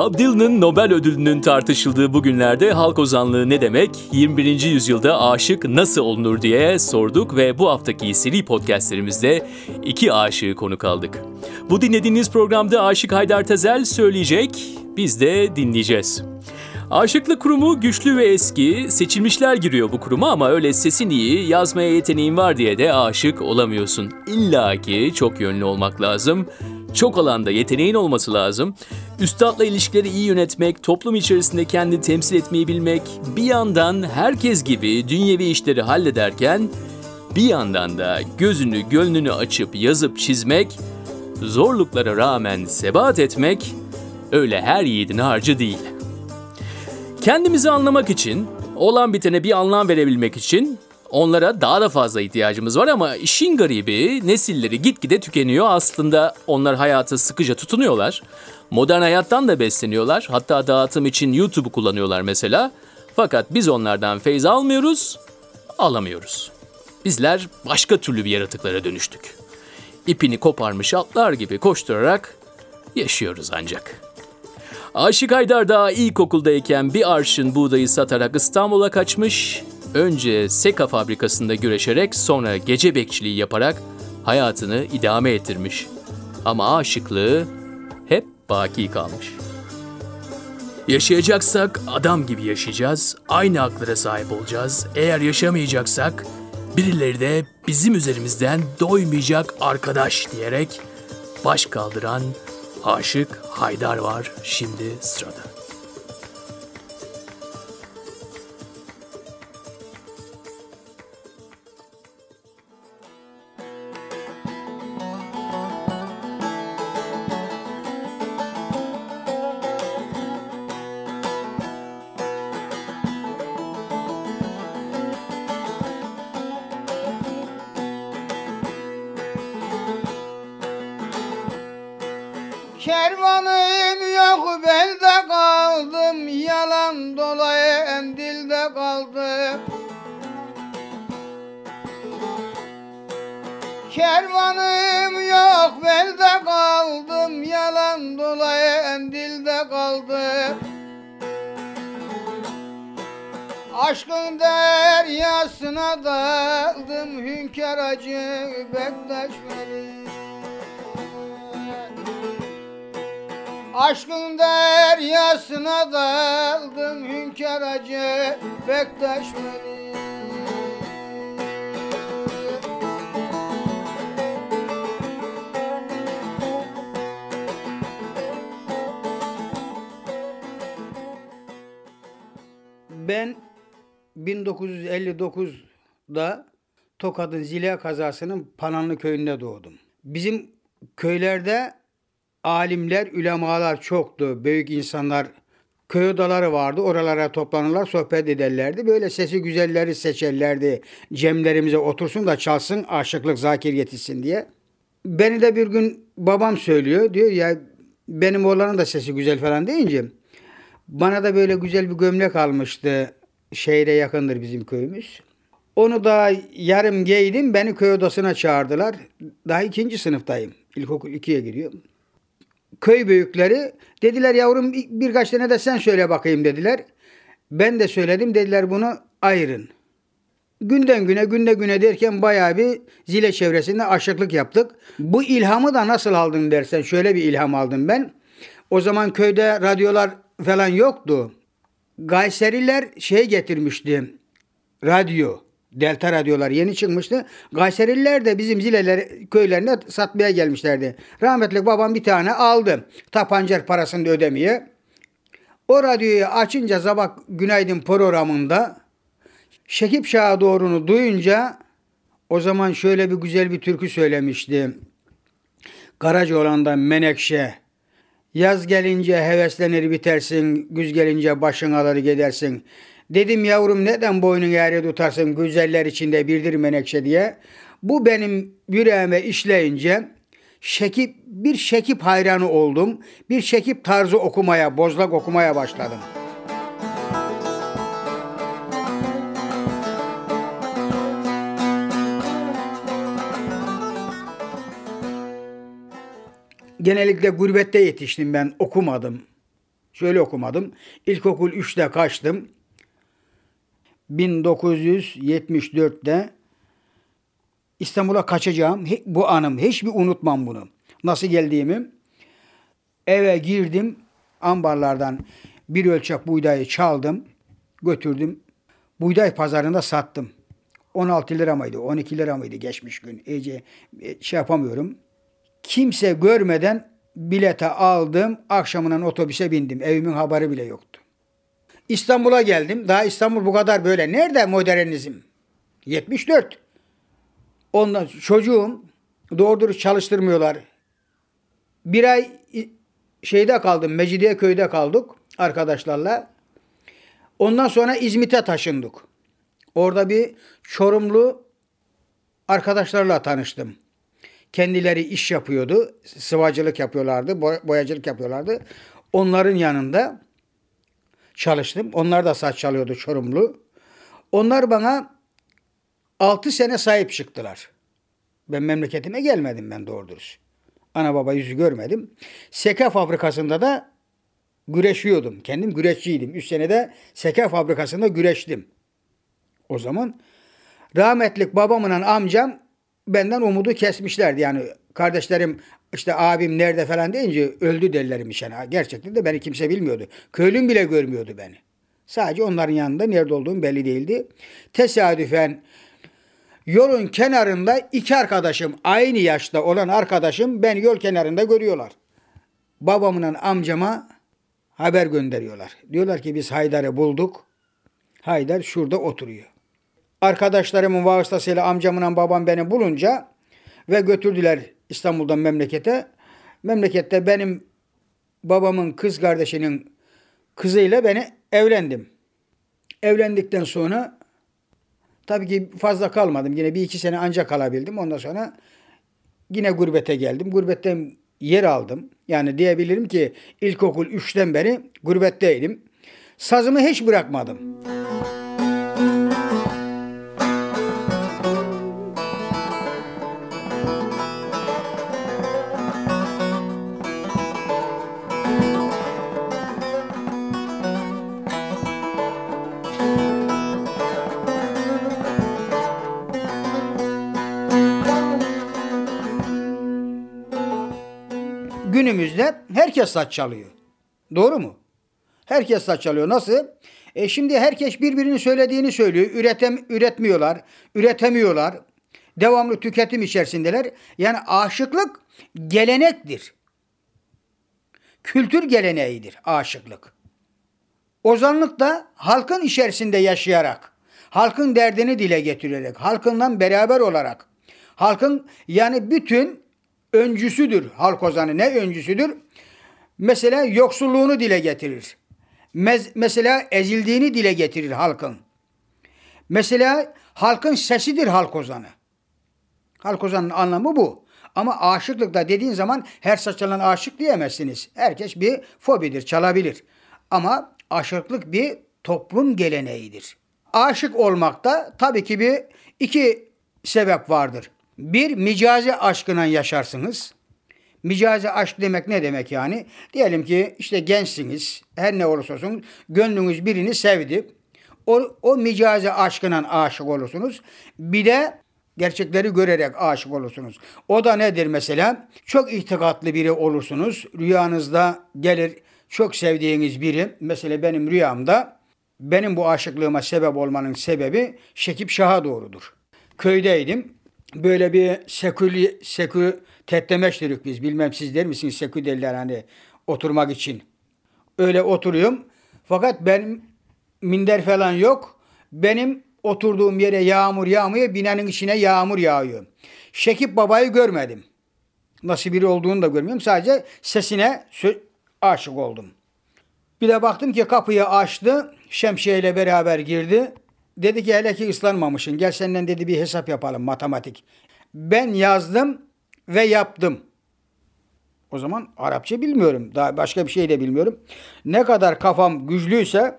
Bob Dylan'ın Nobel ödülünün tartışıldığı bu günlerde halk ozanlığı ne demek, 21. yüzyılda aşık nasıl olunur diye sorduk ve bu haftaki seri podcastlerimizde iki aşığı konuk aldık. Bu dinlediğiniz programda Aşık Haydar Tezel söyleyecek, biz de dinleyeceğiz. Aşıklık kurumu güçlü ve eski, seçilmişler giriyor bu kuruma ama öyle sesin iyi, yazmaya yeteneğin var diye de aşık olamıyorsun. İlla ki çok yönlü olmak lazım. Çok alanda yeteneğin olması lazım. Üstadla ilişkileri iyi yönetmek, toplum içerisinde kendini temsil etmeyi bilmek, bir yandan herkes gibi dünyevi işleri hallederken bir yandan da gözünü gönlünü açıp yazıp çizmek, zorluklara rağmen sebat etmek öyle her yiğidin harcı değil. Kendimizi anlamak için, olan bitene bir anlam verebilmek için Onlara daha da fazla ihtiyacımız var ama işin garibi nesilleri gitgide tükeniyor. Aslında onlar hayatı sıkıca tutunuyorlar. Modern hayattan da besleniyorlar. Hatta dağıtım için YouTube'u kullanıyorlar mesela. Fakat biz onlardan feyz almıyoruz, alamıyoruz. Bizler başka türlü bir yaratıklara dönüştük. İpini koparmış atlar gibi koşturarak yaşıyoruz ancak. Aşık Haydar daha ilkokuldayken bir arşın buğdayı satarak İstanbul'a kaçmış, önce seka fabrikasında güreşerek sonra gece bekçiliği yaparak hayatını idame ettirmiş. Ama aşıklığı hep baki kalmış. Yaşayacaksak adam gibi yaşayacağız, aynı haklara sahip olacağız. Eğer yaşamayacaksak birileri de bizim üzerimizden doymayacak arkadaş diyerek baş kaldıran aşık Haydar var şimdi sırada. Kervanım yok belde kaldım. Yalan dolayı dilde kaldım Kervanım yok belde kaldım. Yalan dolayı dilde kaldım Aşkın deryasına daldım. Hünkar acı Bektaş Aşkın deryasına daldım Hünkar acı Bektaş benim Ben 1959'da Tokat'ın Zile kazasının Pananlı köyünde doğdum. Bizim köylerde alimler, ülemalar çoktu. Büyük insanlar köy odaları vardı. Oralara toplanırlar, sohbet ederlerdi. Böyle sesi güzelleri seçerlerdi. Cemlerimize otursun da çalsın, aşıklık zakir yetişsin diye. Beni de bir gün babam söylüyor. Diyor ya benim oğlanın da sesi güzel falan deyince bana da böyle güzel bir gömlek almıştı. Şehre yakındır bizim köyümüz. Onu da yarım giydim. Beni köy odasına çağırdılar. Daha ikinci sınıftayım. İlkokul ikiye giriyorum. Köy büyükleri dediler yavrum birkaç tane de sen söyle bakayım dediler. Ben de söyledim dediler bunu ayırın. Günden güne günde güne derken bayağı bir zile çevresinde aşıklık yaptık. Bu ilhamı da nasıl aldın dersen şöyle bir ilham aldım ben. O zaman köyde radyolar falan yoktu. Gayseriler şey getirmişti. Radyo. Delta radyolar yeni çıkmıştı. Gayseriler de bizim zileler köylerine satmaya gelmişlerdi. Rahmetli babam bir tane aldı. Tapancer parasını da ödemeye. O radyoyu açınca sabah günaydın programında Şekip Şah'a doğrunu duyunca o zaman şöyle bir güzel bir türkü söylemişti. Karacaoğlan'dan Menekşe. Yaz gelince heveslenir bitersin, güz gelince başın alır gidersin. Dedim yavrum neden boynun eğri tutarsın güzeller içinde birdir menekşe diye. Bu benim yüreğime işleyince şekip bir şekip hayranı oldum. Bir şekip tarzı okumaya, bozlak okumaya başladım. Genellikle gurbette yetiştim ben, okumadım. Şöyle okumadım. İlkokul 3'te kaçtım. 1974'te İstanbul'a kaçacağım. Bu anım. Hiçbir unutmam bunu. Nasıl geldiğimi. Eve girdim. Ambarlardan bir ölçek buğdayı çaldım. Götürdüm. Buğday pazarında sattım. 16 lira mıydı? 12 lira mıydı geçmiş gün? İyice e, şey yapamıyorum. Kimse görmeden bilete aldım. Akşamından otobüse bindim. Evimin haberi bile yoktu. İstanbul'a geldim. Daha İstanbul bu kadar böyle. Nerede modernizm? 74. Ondan çocuğum doğru çalıştırmıyorlar. Bir ay şeyde kaldım. Mecidiye köyde kaldık arkadaşlarla. Ondan sonra İzmit'e taşındık. Orada bir Çorumlu arkadaşlarla tanıştım. Kendileri iş yapıyordu. Sıvacılık yapıyorlardı, boyacılık yapıyorlardı. Onların yanında çalıştım. Onlar da saç çalıyordu Çorumlu. Onlar bana 6 sene sahip çıktılar. Ben memleketime gelmedim ben doğru dürüst. Ana baba yüzü görmedim. Seke fabrikasında da güreşiyordum. Kendim güreşçiydim. 3 senede seke fabrikasında güreştim. O zaman rahmetlik babamın amcam benden umudu kesmişlerdi. Yani kardeşlerim işte abim nerede falan deyince öldü derlermiş yani. Gerçekten de beni kimse bilmiyordu. Köylüm bile görmüyordu beni. Sadece onların yanında nerede olduğum belli değildi. Tesadüfen yolun kenarında iki arkadaşım aynı yaşta olan arkadaşım ben yol kenarında görüyorlar. Babamın amcama haber gönderiyorlar. Diyorlar ki biz Haydar'ı bulduk. Haydar şurada oturuyor. Arkadaşlarımın vasıtasıyla amcamın babam beni bulunca ve götürdüler İstanbul'dan memlekete. Memlekette benim babamın kız kardeşinin kızıyla beni evlendim. Evlendikten sonra tabii ki fazla kalmadım. Yine bir iki sene ancak kalabildim. Ondan sonra yine gurbete geldim. Gurbetten yer aldım. Yani diyebilirim ki ilkokul 3'ten beri gurbetteydim. Sazımı hiç bırakmadım. Günümüzde herkes saç çalıyor. Doğru mu? Herkes saç çalıyor. Nasıl? E şimdi herkes birbirinin söylediğini söylüyor. Üretem üretmiyorlar, üretemiyorlar. Devamlı tüketim içerisindeler. Yani aşıklık gelenektir. Kültür geleneğidir aşıklık. Ozanlık da halkın içerisinde yaşayarak, halkın derdini dile getirerek, halkından beraber olarak, halkın yani bütün öncüsüdür halk ozanı. Ne öncüsüdür? Mesela yoksulluğunu dile getirir. Mez, mesela ezildiğini dile getirir halkın. Mesela halkın sesidir halk ozanı. Halk ozanının anlamı bu. Ama aşıklıkta dediğin zaman her saçalan aşık diyemezsiniz. Herkes bir fobidir, çalabilir. Ama aşıklık bir toplum geleneğidir. Aşık olmakta tabii ki bir iki sebep vardır. Bir micazi aşkına yaşarsınız. Micazi aşk demek ne demek yani? Diyelim ki işte gençsiniz. Her ne olursa olsun gönlünüz birini sevdi. O, o micazi aşkına aşık olursunuz. Bir de gerçekleri görerek aşık olursunuz. O da nedir mesela? Çok itikatlı biri olursunuz. Rüyanızda gelir çok sevdiğiniz biri. Mesela benim rüyamda benim bu aşıklığıma sebep olmanın sebebi Şekip Şah'a doğrudur. Köydeydim böyle bir sekül sekü tetlemeç dedik biz. Bilmem siz der misiniz sekü derler hani oturmak için. Öyle oturuyorum. Fakat ben minder falan yok. Benim oturduğum yere yağmur yağmıyor. Binanın içine yağmur yağıyor. Şekip babayı görmedim. Nasıl biri olduğunu da görmüyorum. Sadece sesine aşık oldum. Bir de baktım ki kapıyı açtı. Şemsiye beraber girdi. Dedi ki hele ki ıslanmamışsın. Gel senden dedi bir hesap yapalım matematik. Ben yazdım ve yaptım. O zaman Arapça bilmiyorum. Daha başka bir şey de bilmiyorum. Ne kadar kafam güçlüyse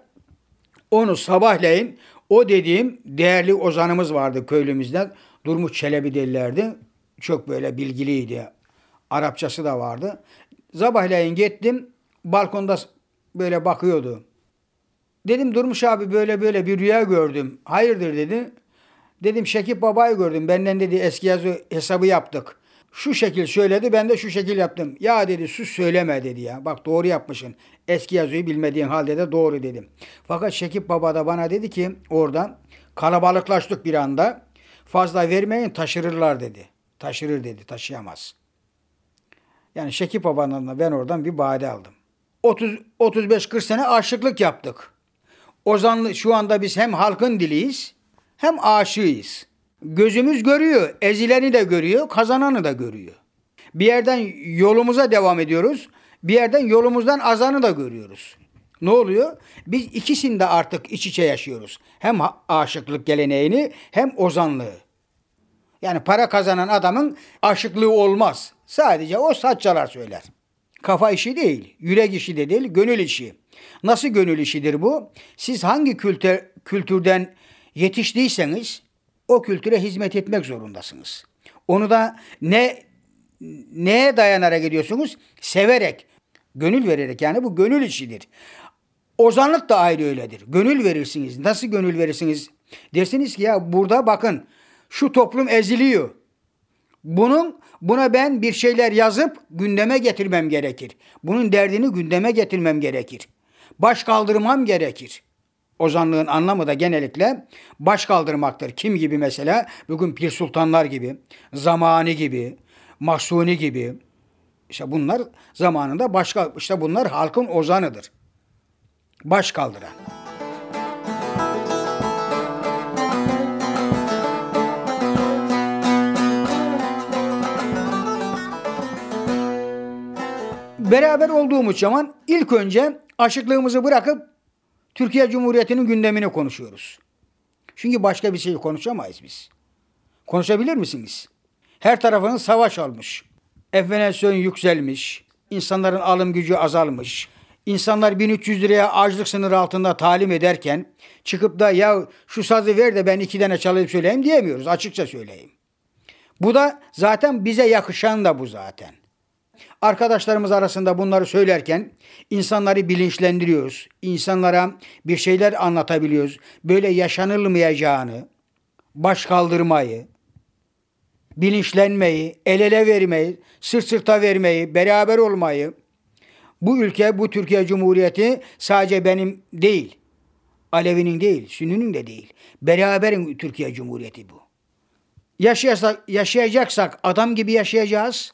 onu sabahleyin o dediğim değerli ozanımız vardı köylümüzden. Durmuş Çelebi derlerdi. Çok böyle bilgiliydi. Arapçası da vardı. Sabahleyin gittim. Balkonda böyle bakıyordu. Dedim Durmuş abi böyle böyle bir rüya gördüm. Hayırdır dedi. Dedim Şekip babayı gördüm. Benden dedi eski yazı hesabı yaptık. Şu şekil söyledi ben de şu şekil yaptım. Ya dedi sus söyleme dedi ya. Bak doğru yapmışsın. Eski yazıyı bilmediğin halde de doğru dedim. Fakat Şekip baba da bana dedi ki oradan kalabalıklaştık bir anda. Fazla vermeyin taşırırlar dedi. Taşırır dedi taşıyamaz. Yani Şekip babanın ben oradan bir bade aldım. 30 35-40 sene aşıklık yaptık. Ozanlı şu anda biz hem halkın diliyiz hem aşığıyız. Gözümüz görüyor, ezileni de görüyor, kazananı da görüyor. Bir yerden yolumuza devam ediyoruz, bir yerden yolumuzdan azanı da görüyoruz. Ne oluyor? Biz ikisinde artık iç içe yaşıyoruz. Hem aşıklık geleneğini hem ozanlığı. Yani para kazanan adamın aşıklığı olmaz. Sadece o saççalar söyler. Kafa işi değil, yürek işi de değil, gönül işi. Nasıl gönül işidir bu? Siz hangi kültür, kültürden yetiştiyseniz o kültüre hizmet etmek zorundasınız. Onu da ne neye dayanarak ediyorsunuz? Severek, gönül vererek yani bu gönül işidir. Ozanlık da ayrı öyledir. Gönül verirsiniz. Nasıl gönül verirsiniz? Dersiniz ki ya burada bakın şu toplum eziliyor. Bunun buna ben bir şeyler yazıp gündeme getirmem gerekir. Bunun derdini gündeme getirmem gerekir. Baş kaldırmam gerekir. Ozanlığın anlamı da genellikle baş kaldırmaktır. Kim gibi mesela? Bugün Pir Sultanlar gibi, Zamani gibi, Mahsuni gibi. İşte bunlar zamanında başka işte bunlar halkın ozanıdır. Baş kaldıran. Beraber olduğumuz zaman ilk önce aşıklığımızı bırakıp Türkiye Cumhuriyeti'nin gündemini konuşuyoruz. Çünkü başka bir şey konuşamayız biz. Konuşabilir misiniz? Her tarafın savaş olmuş. Enflasyon yükselmiş. insanların alım gücü azalmış. İnsanlar 1300 liraya açlık sınırı altında talim ederken çıkıp da ya şu sazı ver de ben iki tane çalayım söyleyeyim diyemiyoruz. Açıkça söyleyeyim. Bu da zaten bize yakışan da bu zaten. Arkadaşlarımız arasında bunları söylerken insanları bilinçlendiriyoruz. İnsanlara bir şeyler anlatabiliyoruz. Böyle yaşanılmayacağını, baş kaldırmayı, bilinçlenmeyi, el ele vermeyi, sırt sırta vermeyi, beraber olmayı. Bu ülke, bu Türkiye Cumhuriyeti sadece benim değil. Alevi'nin değil, Sünni'nin de değil. Beraberin Türkiye Cumhuriyeti bu. Yaşayasak, yaşayacaksak adam gibi yaşayacağız.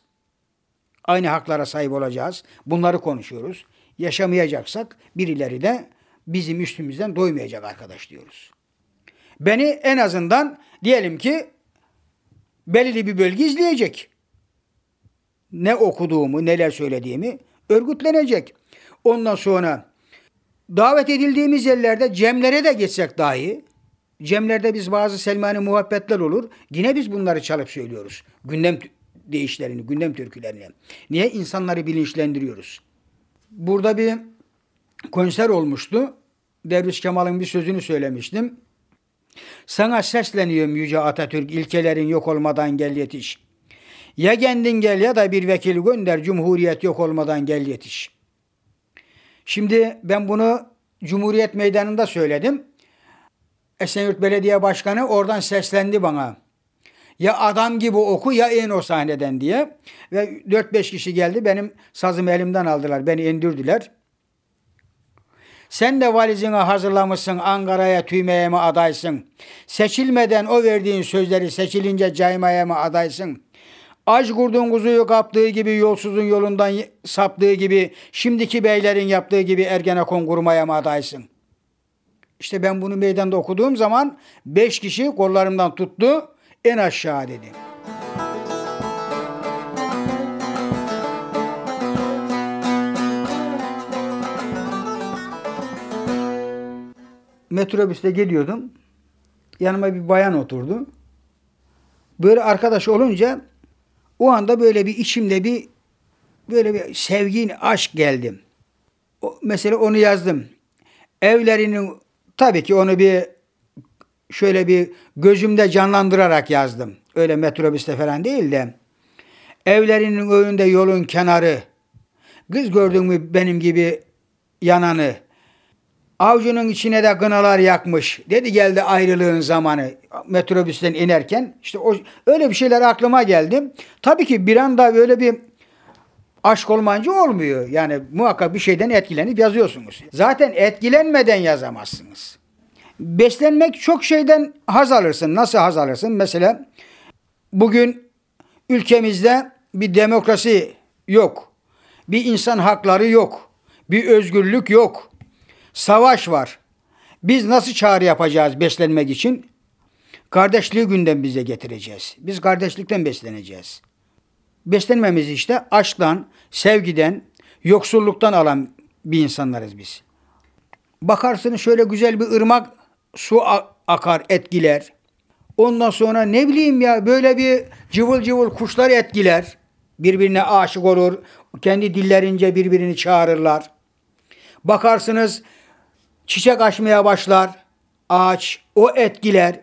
Aynı haklara sahip olacağız. Bunları konuşuyoruz. Yaşamayacaksak birileri de bizim üstümüzden doymayacak arkadaş diyoruz. Beni en azından diyelim ki belirli bir bölge izleyecek. Ne okuduğumu, neler söylediğimi örgütlenecek. Ondan sonra davet edildiğimiz yerlerde cemlere de geçsek dahi cemlerde biz bazı Selmani muhabbetler olur. Yine biz bunları çalıp söylüyoruz. Gündem deyişlerini, gündem türkülerini. Niye? insanları bilinçlendiriyoruz. Burada bir konser olmuştu. Derviş Kemal'ın bir sözünü söylemiştim. Sana sesleniyorum Yüce Atatürk, ilkelerin yok olmadan gel yetiş. Ya kendin gel ya da bir vekil gönder, cumhuriyet yok olmadan gel yetiş. Şimdi ben bunu Cumhuriyet Meydanı'nda söyledim. Esenyurt Belediye Başkanı oradan seslendi bana. Ya adam gibi oku ya in o sahneden diye. Ve 4-5 kişi geldi benim sazımı elimden aldılar. Beni indirdiler. Sen de valizini hazırlamışsın Ankara'ya tüymeye mi adaysın? Seçilmeden o verdiğin sözleri seçilince caymaya mı adaysın? Aç kurdun kuzuyu kaptığı gibi yolsuzun yolundan saptığı gibi şimdiki beylerin yaptığı gibi Ergenekon kurmaya mı adaysın? İşte ben bunu meydanda okuduğum zaman beş kişi kollarımdan tuttu en aşağı dedi. Metrobüste geliyordum. Yanıma bir bayan oturdu. Böyle arkadaş olunca o anda böyle bir içimde bir böyle bir sevgin aşk geldim. O, mesela onu yazdım. Evlerinin tabii ki onu bir şöyle bir gözümde canlandırarak yazdım. Öyle metrobüste falan değil de. Evlerinin önünde yolun kenarı. Kız gördün mü benim gibi yananı. Avcunun içine de gınalar yakmış. Dedi geldi ayrılığın zamanı. Metrobüsten inerken işte o öyle bir şeyler aklıma geldi. Tabii ki bir anda böyle bir aşk olmayınca olmuyor. Yani muhakkak bir şeyden etkilenip yazıyorsunuz. Zaten etkilenmeden yazamazsınız. Beslenmek çok şeyden haz alırsın. Nasıl haz alırsın? Mesela bugün ülkemizde bir demokrasi yok. Bir insan hakları yok. Bir özgürlük yok. Savaş var. Biz nasıl çağrı yapacağız beslenmek için? Kardeşliği günden bize getireceğiz. Biz kardeşlikten besleneceğiz. Beslenmemiz işte aşktan, sevgiden, yoksulluktan alan bir insanlarız biz. Bakarsınız şöyle güzel bir ırmak su akar, etkiler. Ondan sonra ne bileyim ya böyle bir cıvıl cıvıl kuşlar etkiler. Birbirine aşık olur. Kendi dillerince birbirini çağırırlar. Bakarsınız çiçek açmaya başlar. Ağaç o etkiler.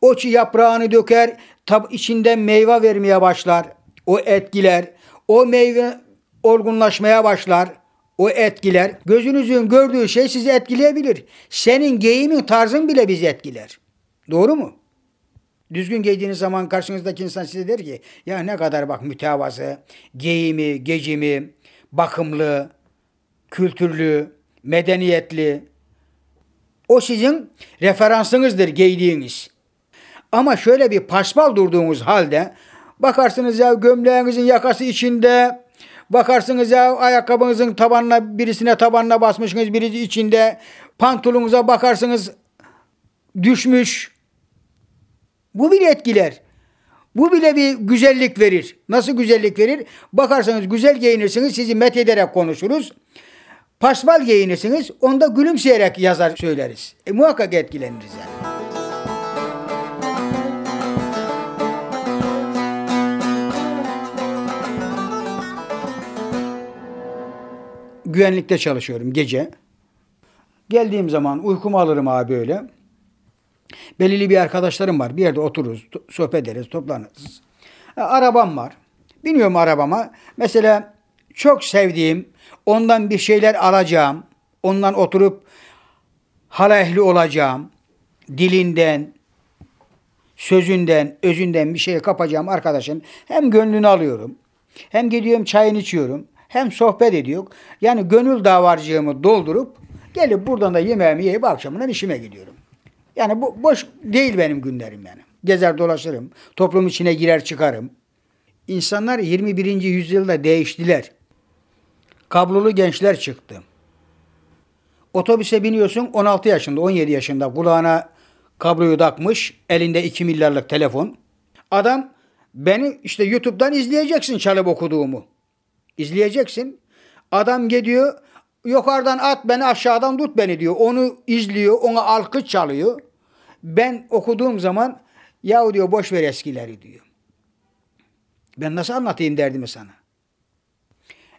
O yaprağını döker, tab içinden meyve vermeye başlar. O etkiler. O meyve olgunlaşmaya başlar. O etkiler. Gözünüzün gördüğü şey sizi etkileyebilir. Senin geyimin tarzın bile bizi etkiler. Doğru mu? Düzgün giydiğiniz zaman karşınızdaki insan size der ki ya ne kadar bak mütevazı, giyimi, gecimi, bakımlı, kültürlü, medeniyetli. O sizin referansınızdır giydiğiniz. Ama şöyle bir paspal durduğunuz halde bakarsınız ya gömleğinizin yakası içinde, bakarsınız ya ayakkabınızın tabanına birisine tabanına basmışsınız birisi içinde, pantolonunuza bakarsınız düşmüş. Bu bile etkiler. Bu bile bir güzellik verir. Nasıl güzellik verir? Bakarsanız güzel giyinirsiniz, sizi met ederek konuşuruz. Pasmal giyinirsiniz, onda gülümseyerek yazar söyleriz. E, muhakkak etkileniriz yani. Güvenlikte çalışıyorum gece. Geldiğim zaman uykumu alırım abi böyle. Belirli bir arkadaşlarım var. Bir yerde otururuz, sohbet ederiz, toplanırız. Arabam var. Biniyorum arabama. Mesela çok sevdiğim, ondan bir şeyler alacağım. Ondan oturup hala ehli olacağım. Dilinden, sözünden, özünden bir şey kapacağım arkadaşın. Hem gönlünü alıyorum. Hem gidiyorum çayını içiyorum. Hem sohbet ediyor. Yani gönül davarcığımı doldurup gelip buradan da yemeğimi yiyip akşamından işime gidiyorum. Yani bu boş değil benim günlerim yani. Gezer dolaşırım. Toplum içine girer çıkarım. İnsanlar 21. yüzyılda değiştiler. Kablolu gençler çıktı. Otobüse biniyorsun 16 yaşında 17 yaşında kulağına kabloyu takmış elinde 2 milyarlık telefon. Adam beni işte YouTube'dan izleyeceksin çalıp okuduğumu. İzleyeceksin. Adam gidiyor yukarıdan at beni aşağıdan tut beni diyor. Onu izliyor ona alkış çalıyor. Ben okuduğum zaman yahu diyor boş ver eskileri diyor. Ben nasıl anlatayım derdimi sana?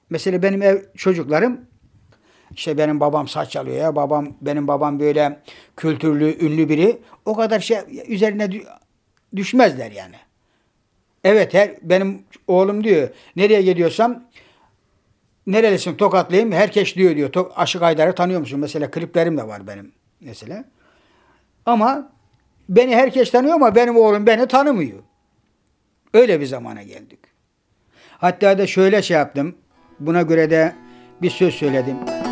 Mesela benim ev çocuklarım işte benim babam saç çalıyor ya. Babam benim babam böyle kültürlü, ünlü biri. O kadar şey üzerine düşmezler yani. Evet her benim oğlum diyor. Nereye gidiyorsam nerelisin Tokatlıyım. Herkes diyor diyor. Aşık Aydar'ı tanıyor musun? Mesela kliplerim de var benim mesela. Ama beni herkes tanıyor ama benim oğlum beni tanımıyor. Öyle bir zamana geldik. Hatta da şöyle şey yaptım. Buna göre de bir söz söyledim.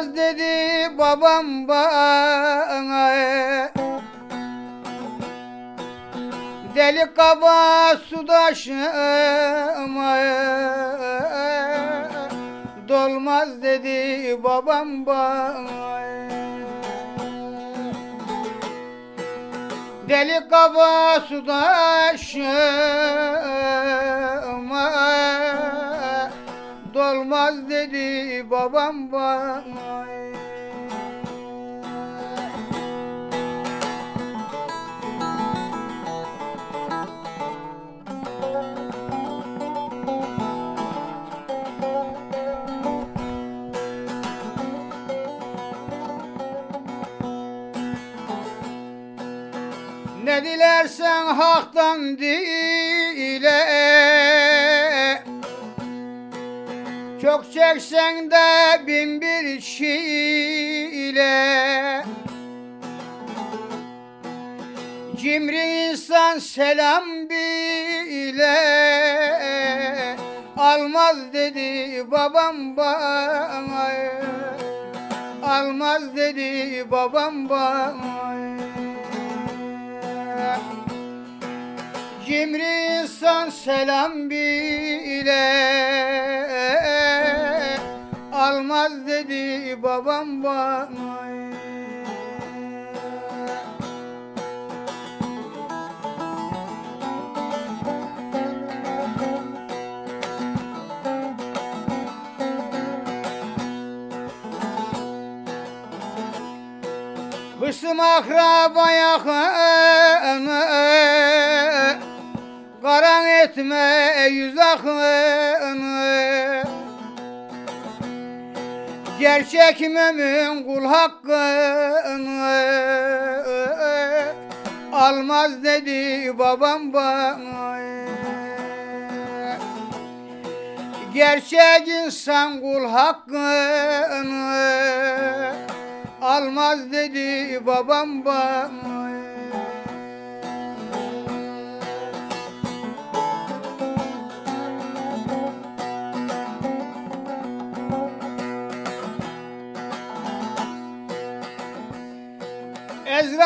Almaz dedi babam bana. Deli kaba sudaşıma Dolmaz dedi babam bana. Deli kaba sudaşıma Dolmaz dedi babam bana. Ne dilersen haktan dile Çok çeksen de bin bir çile Cimri insan selam bile. Almaz dedi babam bana. Almaz dedi babam bana. Cimri insan selam bile Almaz dedi babam bana. Hırsım akraba yakını Karan etme yüz akını Gerçek mümin kul hakkını Almaz dedi babam bana. Gerçek insan kul hakkını Almaz dedi babam bana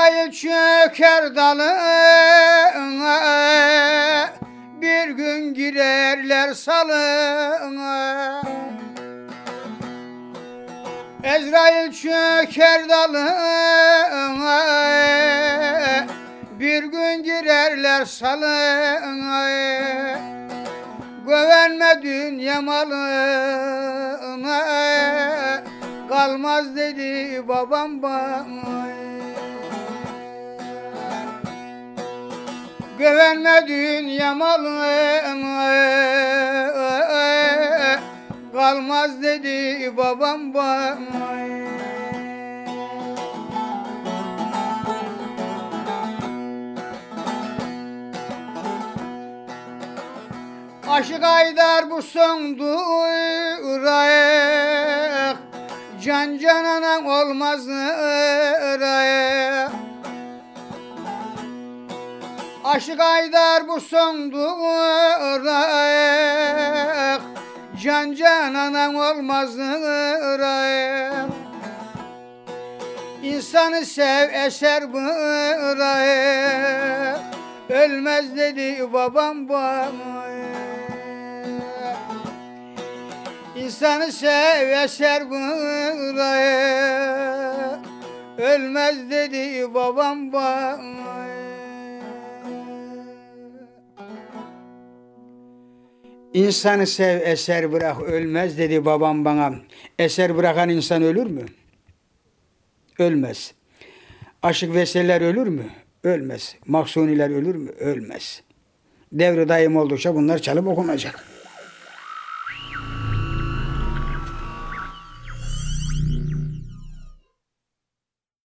Ezrail çöker dalına Bir gün girerler salına. Ezrail çöker dalına Bir gün girerler salına. Güvenme dünya malına Kalmaz dedi babam bana Güvenme dünya malına Kalmaz dedi babam bana. Aşık Aydar bu son durayak Can cananan olmaz ırayak Aşık Aydar bu son durayak Can cananan olmaz ırayak İnsanı sev eser bırak Ölmez dedi babam bana İnsanı sev eser bırak Ölmez dedi babam bana İnsanı sev eser bırak ölmez dedi babam bana. Eser bırakan insan ölür mü? Ölmez. Aşık vesseler ölür mü? Ölmez. Mahsuniler ölür mü? Ölmez. Devri daim oldukça bunlar çalıp okunacak.